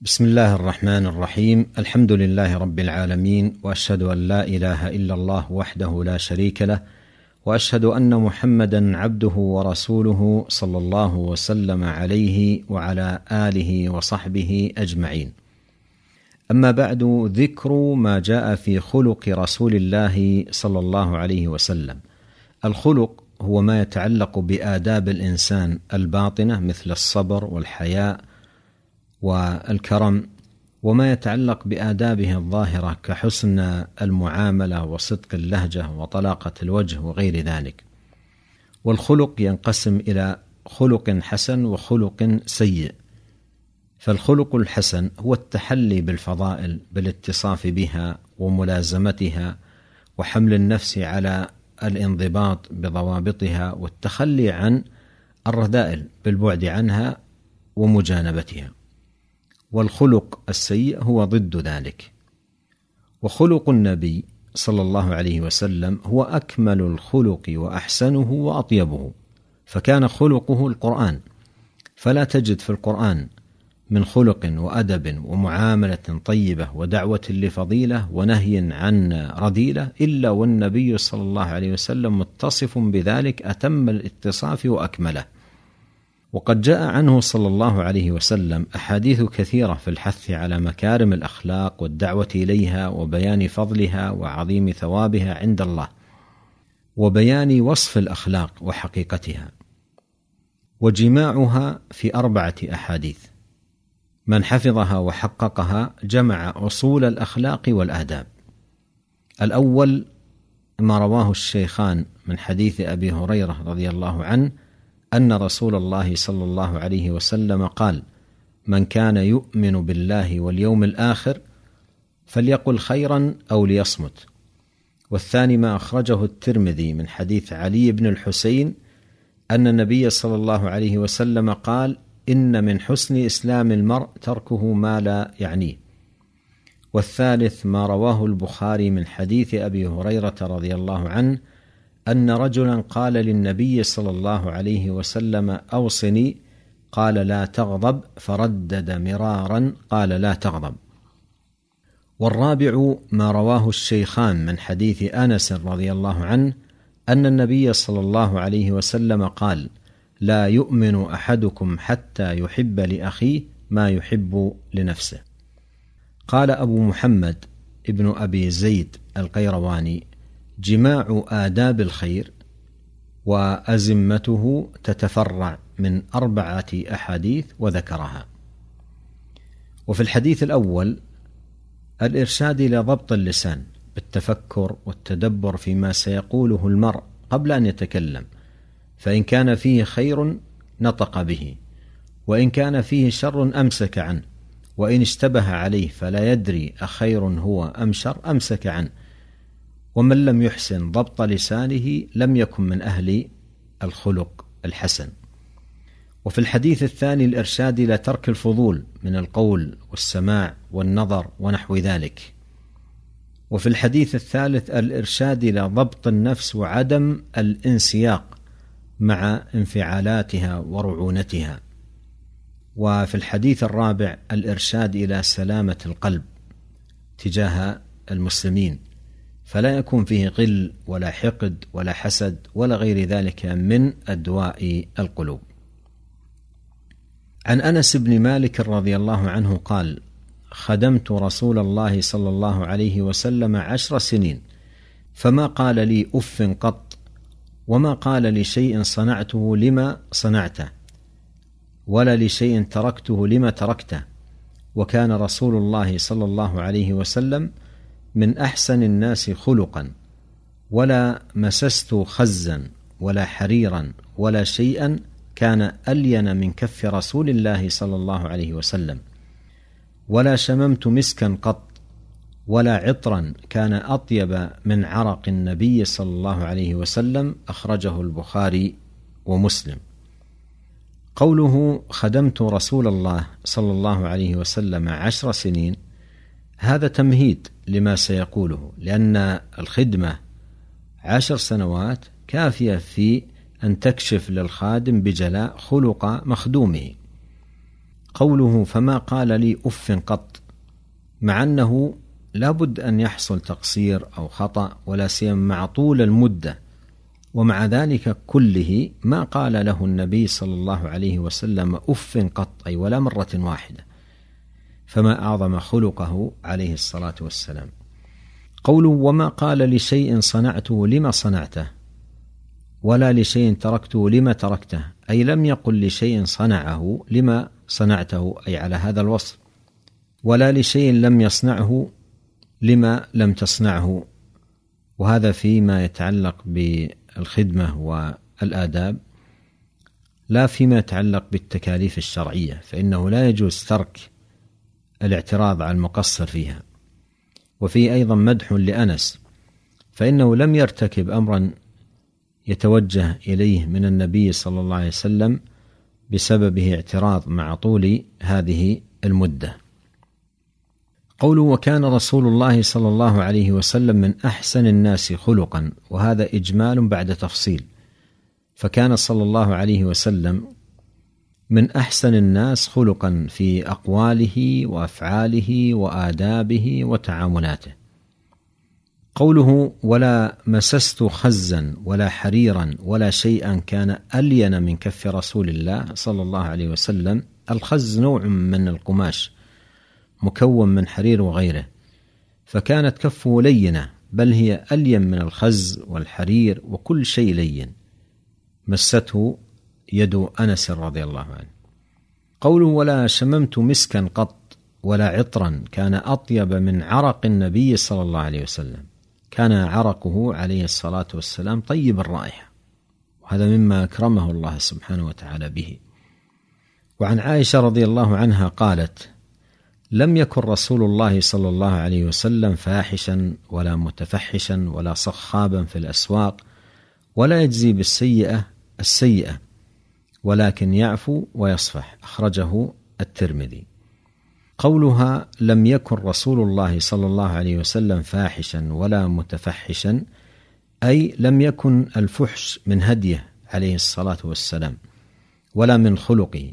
بسم الله الرحمن الرحيم. الحمد لله رب العالمين وأشهد أن لا إله إلا الله وحده لا شريك له وأشهد أن محمدا عبده ورسوله صلى الله وسلم عليه وعلى آله وصحبه أجمعين. أما بعد ذكر ما جاء في خلق رسول الله صلى الله عليه وسلم. الخلق هو ما يتعلق بآداب الإنسان الباطنة مثل الصبر والحياء والكرم وما يتعلق بآدابه الظاهرة كحسن المعاملة وصدق اللهجة وطلاقة الوجه وغير ذلك. والخلق ينقسم إلى خلق حسن وخلق سيء. فالخلق الحسن هو التحلي بالفضائل بالاتصاف بها وملازمتها وحمل النفس على الانضباط بضوابطها والتخلي عن الرذائل بالبعد عنها ومجانبتها. والخلق السيء هو ضد ذلك. وخلق النبي صلى الله عليه وسلم هو أكمل الخلق وأحسنه وأطيبه فكان خلقه القرآن. فلا تجد في القرآن من خلق وأدب ومعاملة طيبة ودعوة لفضيلة ونهي عن رذيلة إلا والنبي صلى الله عليه وسلم متصف بذلك أتم الإتصاف وأكمله. وقد جاء عنه صلى الله عليه وسلم أحاديث كثيرة في الحث على مكارم الأخلاق والدعوة إليها وبيان فضلها وعظيم ثوابها عند الله وبيان وصف الأخلاق وحقيقتها وجماعها في أربعة أحاديث من حفظها وحققها جمع أصول الأخلاق والآداب الأول ما رواه الشيخان من حديث أبي هريرة رضي الله عنه أن رسول الله صلى الله عليه وسلم قال من كان يؤمن بالله واليوم الآخر فليقل خيرا أو ليصمت والثاني ما أخرجه الترمذي من حديث علي بن الحسين أن النبي صلى الله عليه وسلم قال إن من حسن إسلام المرء تركه ما لا يعنيه والثالث ما رواه البخاري من حديث أبي هريرة رضي الله عنه أن رجلا قال للنبي صلى الله عليه وسلم أوصني. قال لا تغضب. فردد مرارا قال لا تغضب. والرابع ما رواه الشيخان من حديث أنس رضي الله عنه أن النبي صلى الله عليه وسلم قال لا يؤمن أحدكم حتى يحب لأخيه ما يحب لنفسه. قال أبو محمد ابن أبي زيد القيرواني جماع آداب الخير وأزمته تتفرع من أربعة أحاديث وذكرها. وفي الحديث الأول الإرشاد إلى ضبط اللسان بالتفكر والتدبر فيما سيقوله المرء قبل أن يتكلم، فإن كان فيه خير نطق به، وإن كان فيه شر أمسك عنه، وإن اشتبه عليه فلا يدري أخير هو أم شر أمسك عنه. ومن لم يحسن ضبط لسانه لم يكن من أهل الخلق الحسن. وفي الحديث الثاني الارشاد إلى ترك الفضول من القول والسماع والنظر ونحو ذلك. وفي الحديث الثالث الإرشاد إلى ضبط النفس وعدم الانسياق مع انفعالاتها ورعونتها. وفي الحديث الرابع الإرشاد إلى سلامة القلب تجاه المسلمين. فلا يكون فيه غل ولا حقد ولا حسد ولا غير ذلك من أدواء القلوب. عن أنس بن مالك رضي الله عنه قال: خدمت رسول الله صلى الله عليه وسلم عشر سنين فما قال لي أف قط وما قال لشيء صنعته لما صنعته ولا لشيء تركته لما تركته وكان رسول الله صلى الله عليه وسلم من أحسن الناس خلقا ولا مسست خزا ولا حريرا ولا شيئا كان ألين من كف رسول الله صلى الله عليه وسلم. ولا شممت مسكا قط ولا عطرا كان أطيب من عرق النبي صلى الله عليه وسلم أخرجه البخاري ومسلم. قوله خدمت رسول الله صلى الله عليه وسلم عشر سنين هذا تمهيد لما سيقوله لأن الخدمة عشر سنوات كافية في أن تكشف للخادم بجلاء خلق مخدومه. قوله فما قال لي أف قط مع أنه لابد أن يحصل تقصير أو خطأ ولا سيما مع طول المدة. ومع ذلك كله ما قال له النبي صلى الله عليه وسلم أف قط أي ولا مرة واحدة. فما أعظم خلقه عليه الصلاة والسلام. قوله وما قال لشيء صنعته لما صنعته ولا لشيء تركته لما تركته أي لم يقل لشيء صنعه لما صنعته أي على هذا الوصف. ولا لشيء لم يصنعه لما لم تصنعه. وهذا فيما يتعلق بالخدمة والآداب لا فيما يتعلق بالتكاليف الشرعية فإنه لا يجوز ترك الاعتراض على المقصر فيها. وفي أيضا مدح لأنس فإنه لم يرتكب أمرا يتوجه إليه من النبي صلى الله عليه وسلم بسببه اعتراض مع طول هذه المدة. قوله وكان رسول الله صلى الله عليه وسلم من أحسن الناس خلقا وهذا إجمال بعد تفصيل. فكان صلى الله عليه وسلم من أحسن الناس خلقا في أقواله وأفعاله وآدابه وتعاملاته. قوله ولا مسست خزا ولا حريرا ولا شيئا كان ألين من كف رسول الله صلى الله عليه وسلم الخز نوع من القماش مكون من حرير وغيره فكانت كفه لينة بل هي ألين من الخز والحرير وكل شيء لين. مسته يد أنس رضي الله عنه. قوله ولا شممت مسكا قط ولا عطرا كان أطيب من عرق النبي صلى الله عليه وسلم. كان عرقه عليه الصلاة والسلام طيب الرائحة. وهذا مما أكرمه الله سبحانه وتعالى به. وعن عائشة رضي الله عنها قالت لم يكن رسول الله صلى الله عليه وسلم فاحشا ولا متفحشا ولا صخابا في الأسواق ولا يجزي بالسيئة السيئة ولكن يعفو ويصفح. أخرجه الترمذي. قولها لم يكن رسول الله صلى الله عليه وسلم فاحشا ولا متفحشا أي لم يكن الفحش من هديه عليه الصلاة والسلام ولا من خلقه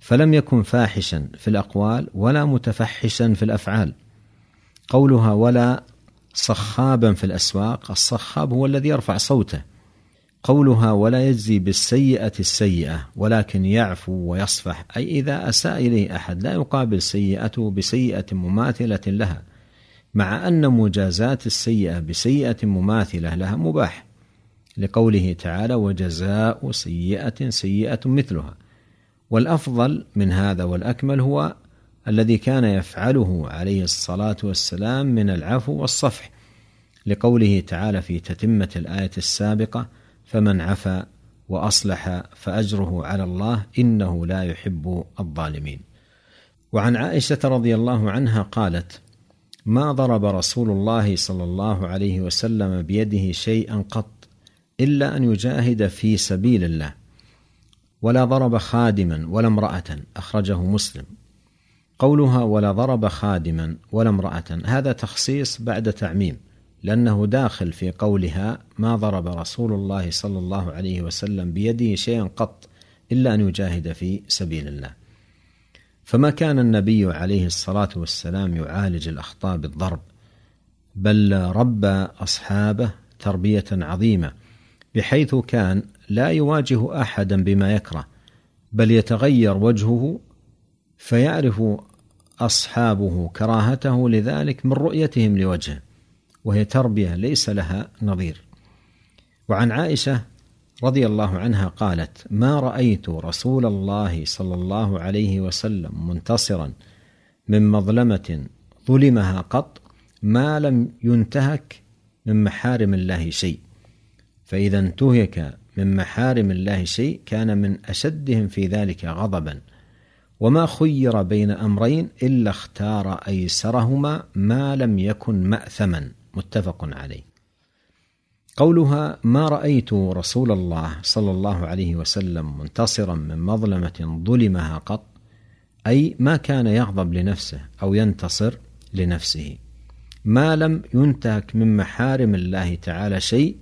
فلم يكن فاحشا في الأقوال ولا متفحشا في الأفعال. قولها ولا صخابا في الأسواق الصخاب هو الذي يرفع صوته قولها ولا يجزي بالسيئة السيئة ولكن يعفو ويصفح. أي إذا أساء إليه أحد لا يقابل سيئته بسيئة مماثلة لها مع أن مجازاه السيئة بسيئة مماثلة لها مباح. لقوله تعالى وجزاء سيئة سيئة مثلها والأفضل من هذا والأكمل هو الذي كان يفعله عليه الصلاة والسلام من العفو والصفح. لقوله تعالى في تتمة الآية السابقة فمن عفا وأصلح فأجره على الله إنه لا يحب الظالمين. وعن عائشة رضي الله عنها قالت ما ضرب رسول الله صلى الله عليه وسلم بيده شيئا قط إلا أن يجاهد في سبيل الله ولا ضرب خادما ولا امرأة أخرجه مسلم. قولها ولا ضرب خادما ولا امرأة. هذا تخصيص بعد تعميم. لأنه داخل في قولها ما ضرب رسول الله صلى الله عليه وسلم بيده شيئا قط إلا أن يجاهد في سبيل الله. فما كان النبي عليه الصلاة والسلام يعالج الأخطاء بالضرب بل ربى أصحابه تربية عظيمة بحيث كان لا يواجه أحدا بما يكره بل يتغير وجهه فيعرف أصحابه كراهته لذلك من رؤيتهم لوجهه. وهي تربية ليس لها نظير. وعن عائشة رضي الله عنها قالت ما رأيت رسول الله صلى الله عليه وسلم منتصرا من مظلمة ظلمها قط ما لم ينتهك من محارم الله شيء. فإذا انتهك من محارم الله شيء كان من أشدهم في ذلك غضبا. وما خير بين أمرين إلا اختار أيسرهما ما لم يكن ماثما. متفق عليه. قولها ما رأيت رسول الله صلى الله عليه وسلم منتصرا من مظلمة ظلمها قط أي ما كان يغضب لنفسه أو ينتصر لنفسه. ما لم ينتهك من محارم الله تعالى شيء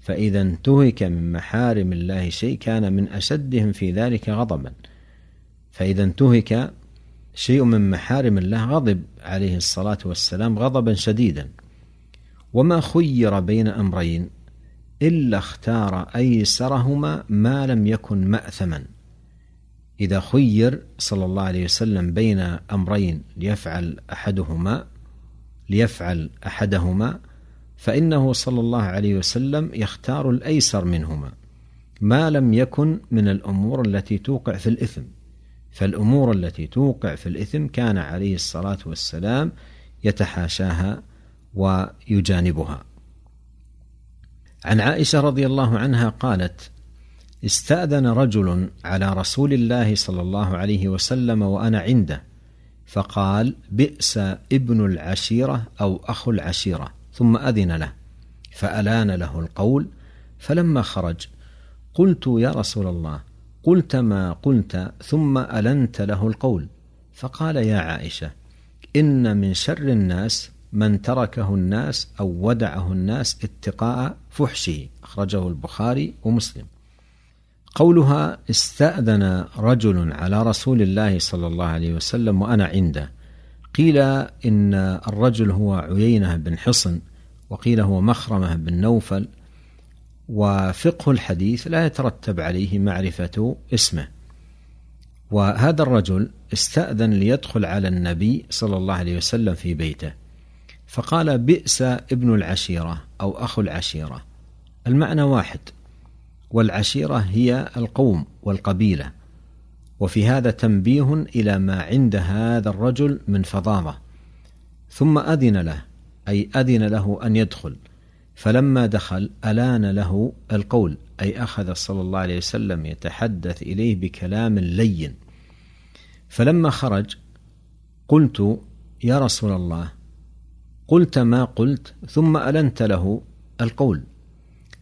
فإذا انتهك من محارم الله شيء كان من أشدهم في ذلك غضبا. فإذا انتهك شيء من محارم الله غضب عليه الصلاة والسلام غضبا شديدا. وما خير بين أمرين إلا اختار أيسرهما ما لم يكن مأثما. إذا خير صلى الله عليه وسلم بين أمرين ليفعل أحدهما ليفعل أحدهما فإنه صلى الله عليه وسلم يختار الأيسر منهما. ما لم يكن من الأمور التي توقع في الإثم. فالأمور التي توقع في الإثم كان عليه الصلاة والسلام يتحاشاها ويجانبها. عن عائشة رضي الله عنها قالت استأذن رجل على رسول الله صلى الله عليه وسلم وأنا عنده فقال بئس ابن العشيرة أو أخو العشيرة ثم أذن له فألان له القول فلما خرج قلت يا رسول الله قلت ما قلت ثم ألنت له القول فقال يا عائشة إن من شر الناس من تركه الناس أو ودعه الناس اتقاء فحشه أخرجه البخاري ومسلم. قولها استأذن رجل على رسول الله صلى الله عليه وسلم وأنا عنده. قيل إن الرجل هو عيينة بن حصن وقيل هو مخرمة بن نوفل وفقه الحديث لا يترتب عليه معرفة اسمه. وهذا الرجل استأذن ليدخل على النبي صلى الله عليه وسلم في بيته. فقال بئس ابن العشيرة أو أخو العشيرة. المعنى واحد والعشيرة هي القوم والقبيلة وفي هذا تنبيه إلى ما عند هذا الرجل من فظاظة. ثم أذن له أي أذن له أن يدخل. فلما دخل ألان له القول أي أخذ صلى الله عليه وسلم يتحدث إليه بكلام لين. فلما خرج قلت يا رسول الله قلت ما قلت ثم ألنت له القول.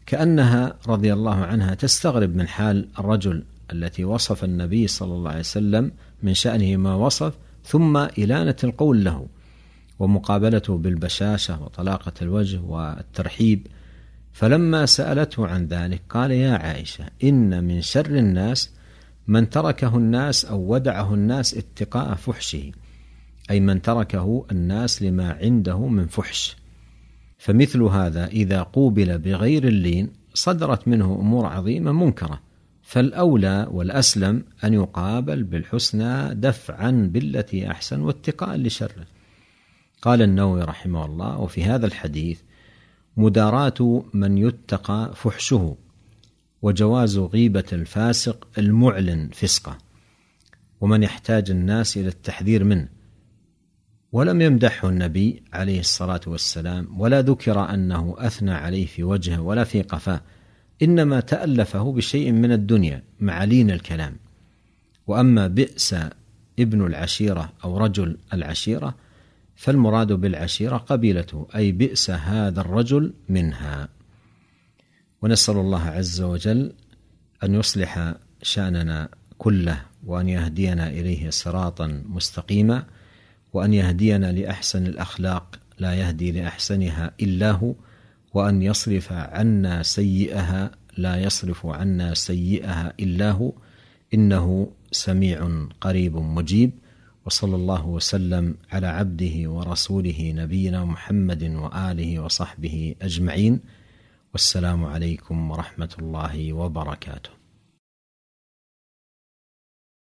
كأنها رضي الله عنها تستغرب من حال الرجل التي وصف النبي صلى الله عليه وسلم من شأنه ما وصف ثم إلانة القول له. ومقابلته بالبشاشة وطلاقة الوجه والترحيب. فلما سألته عن ذلك قال يا عائشة إن من شر الناس من تركه الناس أو ودعه الناس اتقاء فحشه. أي من تركه الناس لما عنده من فحش. فمثل هذا إذا قوبل بغير اللين صدرت منه أمور عظيمة منكرة فالأولى والأسلم أن يقابل بالحسنى دفعا بالتي أحسن واتقاء لشره. قال النووي رحمه الله وفي هذا الحديث مداراة من يتقى فحشه وجواز غيبة الفاسق المعلن فسقه. ومن يحتاج الناس إلى التحذير منه. ولم يمدحه النبي عليه الصلاة والسلام ولا ذكر أنه أثنى عليه في وجهه ولا في قفاه إنما تألفه بشيء من الدنيا مع لين الكلام. وأما بئس ابن العشيرة أو رجل العشيرة فالمراد بالعشيرة قبيلته أي بئس هذا الرجل منها. ونسأل الله عز وجل أن يصلح شأننا كله وأن يهدينا إليه صراطا مستقيما. وأن يهدينا لأحسن الأخلاق لا يهدي لأحسنها إلا هو وأن يصرف عنا سيئها لا يصرف عنا سيئها إلا هو. إنه سميع قريب مجيب وصلى الله وسلم على عبده ورسوله نبينا محمد وآله وصحبه أجمعين. والسلام عليكم ورحمة الله وبركاته.